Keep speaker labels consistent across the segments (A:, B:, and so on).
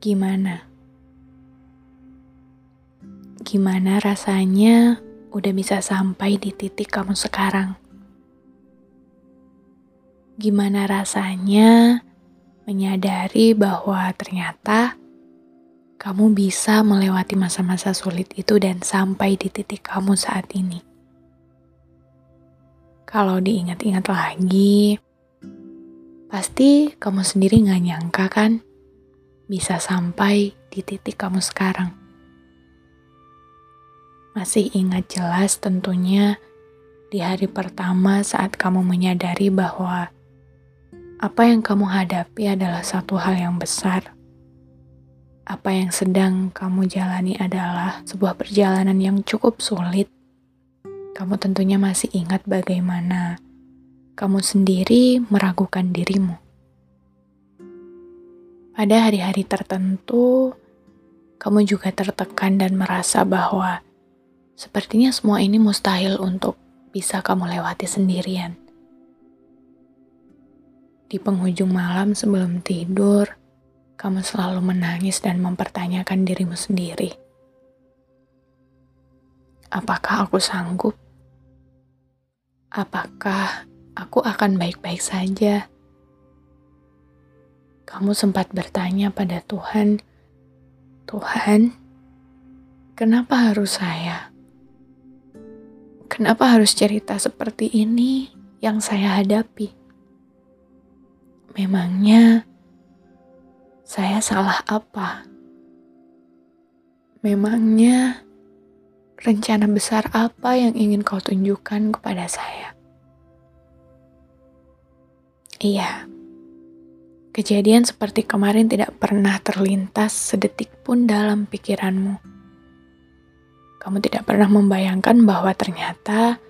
A: gimana? Gimana rasanya udah bisa sampai di titik kamu sekarang? Gimana rasanya menyadari bahwa ternyata kamu bisa melewati masa-masa sulit itu dan sampai di titik kamu saat ini? Kalau diingat-ingat lagi, Pasti kamu sendiri gak nyangka kan bisa sampai di titik kamu sekarang. Masih ingat jelas tentunya di hari pertama saat kamu menyadari bahwa apa yang kamu hadapi adalah satu hal yang besar. Apa yang sedang kamu jalani adalah sebuah perjalanan yang cukup sulit. Kamu tentunya masih ingat bagaimana kamu sendiri meragukan dirimu. Pada hari-hari tertentu, kamu juga tertekan dan merasa bahwa sepertinya semua ini mustahil untuk bisa kamu lewati sendirian. Di penghujung malam sebelum tidur, kamu selalu menangis dan mempertanyakan dirimu sendiri. Apakah aku sanggup? Apakah aku akan baik-baik saja. Kamu sempat bertanya pada Tuhan, "Tuhan, kenapa harus saya? Kenapa harus cerita seperti ini yang saya hadapi? Memangnya saya salah apa? Memangnya rencana besar apa yang ingin kau tunjukkan kepada saya?" Iya, kejadian seperti kemarin tidak pernah terlintas sedetik pun dalam pikiranmu. Kamu tidak pernah membayangkan bahwa ternyata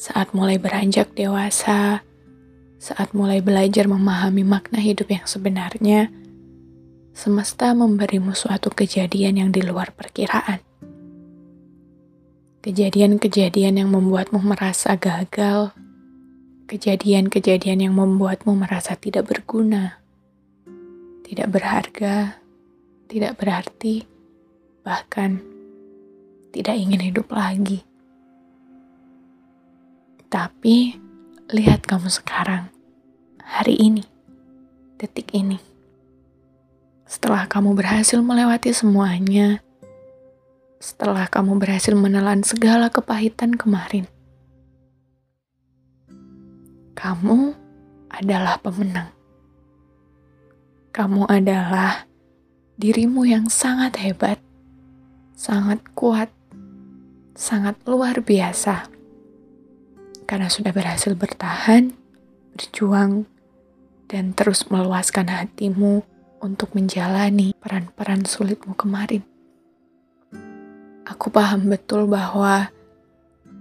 A: saat mulai beranjak dewasa, saat mulai belajar memahami makna hidup yang sebenarnya, semesta memberimu suatu kejadian yang di luar perkiraan. Kejadian-kejadian yang membuatmu merasa gagal, kejadian-kejadian yang membuatmu merasa tidak berguna, tidak berharga, tidak berarti, bahkan tidak ingin hidup lagi. Tapi lihat kamu sekarang, hari ini, detik ini. Setelah kamu berhasil melewati semuanya, setelah kamu berhasil menelan segala kepahitan kemarin, kamu adalah pemenang. Kamu adalah dirimu yang sangat hebat, sangat kuat, sangat luar biasa. Karena sudah berhasil bertahan, berjuang, dan terus meluaskan hatimu untuk menjalani peran-peran sulitmu kemarin. Aku paham betul bahwa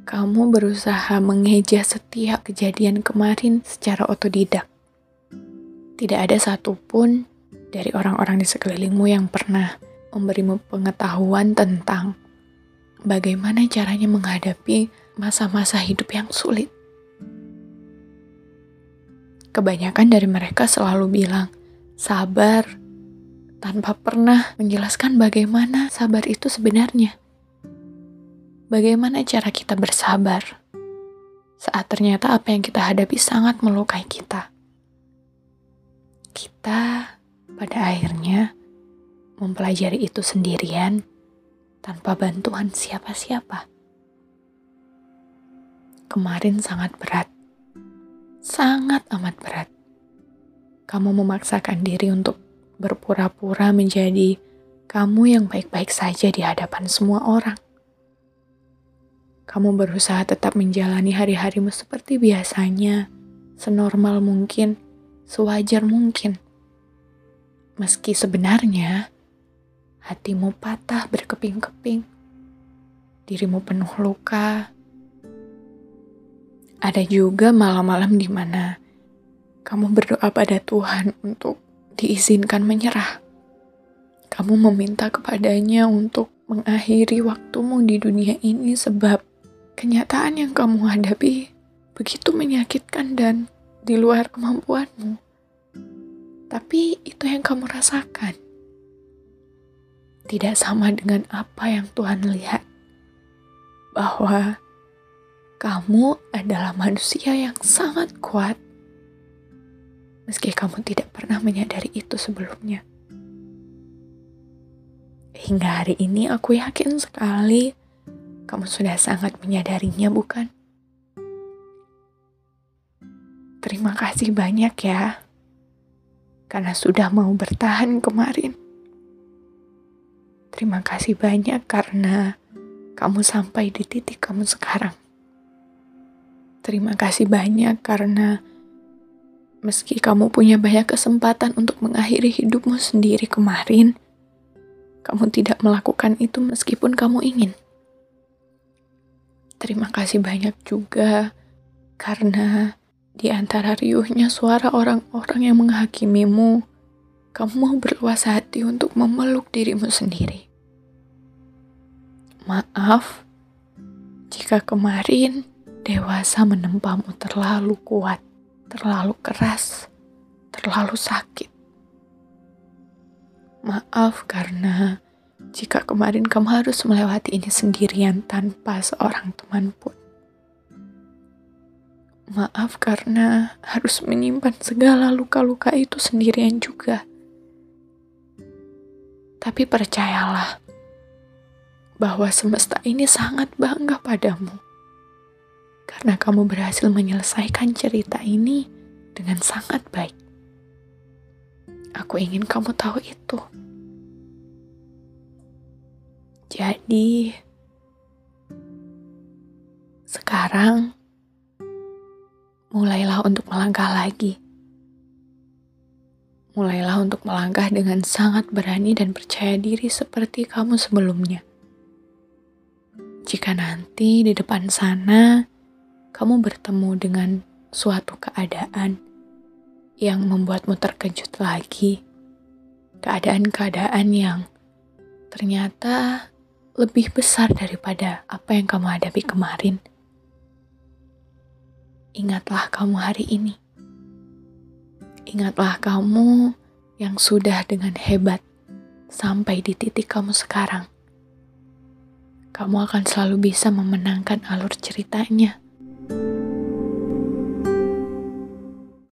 A: kamu berusaha mengeja setiap kejadian kemarin secara otodidak. Tidak ada satupun dari orang-orang di sekelilingmu yang pernah memberimu pengetahuan tentang bagaimana caranya menghadapi masa-masa hidup yang sulit. Kebanyakan dari mereka selalu bilang, "Sabar," tanpa pernah menjelaskan bagaimana sabar itu sebenarnya. Bagaimana cara kita bersabar saat ternyata apa yang kita hadapi sangat melukai kita? Kita pada akhirnya mempelajari itu sendirian tanpa bantuan siapa-siapa. Kemarin sangat berat, sangat amat berat. Kamu memaksakan diri untuk berpura-pura menjadi kamu yang baik-baik saja di hadapan semua orang kamu berusaha tetap menjalani hari-harimu seperti biasanya, senormal mungkin, sewajar mungkin. Meski sebenarnya hatimu patah berkeping-keping, dirimu penuh luka. Ada juga malam-malam di mana kamu berdoa pada Tuhan untuk diizinkan menyerah. Kamu meminta kepadanya untuk mengakhiri waktumu di dunia ini sebab kenyataan yang kamu hadapi begitu menyakitkan dan di luar kemampuanmu. Tapi itu yang kamu rasakan. Tidak sama dengan apa yang Tuhan lihat. Bahwa kamu adalah manusia yang sangat kuat. Meski kamu tidak pernah menyadari itu sebelumnya. Hingga hari ini aku yakin sekali kamu sudah sangat menyadarinya, bukan? Terima kasih banyak ya karena sudah mau bertahan kemarin. Terima kasih banyak karena kamu sampai di titik kamu sekarang. Terima kasih banyak karena meski kamu punya banyak kesempatan untuk mengakhiri hidupmu sendiri kemarin, kamu tidak melakukan itu meskipun kamu ingin. Terima kasih banyak juga karena di antara riuhnya suara orang-orang yang menghakimimu, kamu berluas hati untuk memeluk dirimu sendiri. Maaf jika kemarin dewasa menempamu terlalu kuat, terlalu keras, terlalu sakit. Maaf karena jika kemarin kamu harus melewati ini sendirian tanpa seorang teman pun. Maaf karena harus menyimpan segala luka-luka itu sendirian juga. Tapi percayalah bahwa semesta ini sangat bangga padamu. Karena kamu berhasil menyelesaikan cerita ini dengan sangat baik. Aku ingin kamu tahu itu. Jadi, sekarang mulailah untuk melangkah lagi. Mulailah untuk melangkah dengan sangat berani dan percaya diri seperti kamu sebelumnya. Jika nanti di depan sana kamu bertemu dengan suatu keadaan yang membuatmu terkejut lagi, keadaan-keadaan yang ternyata lebih besar daripada apa yang kamu hadapi kemarin ingatlah kamu hari ini. Ingatlah kamu yang sudah dengan hebat sampai di titik kamu sekarang. Kamu akan selalu bisa memenangkan alur ceritanya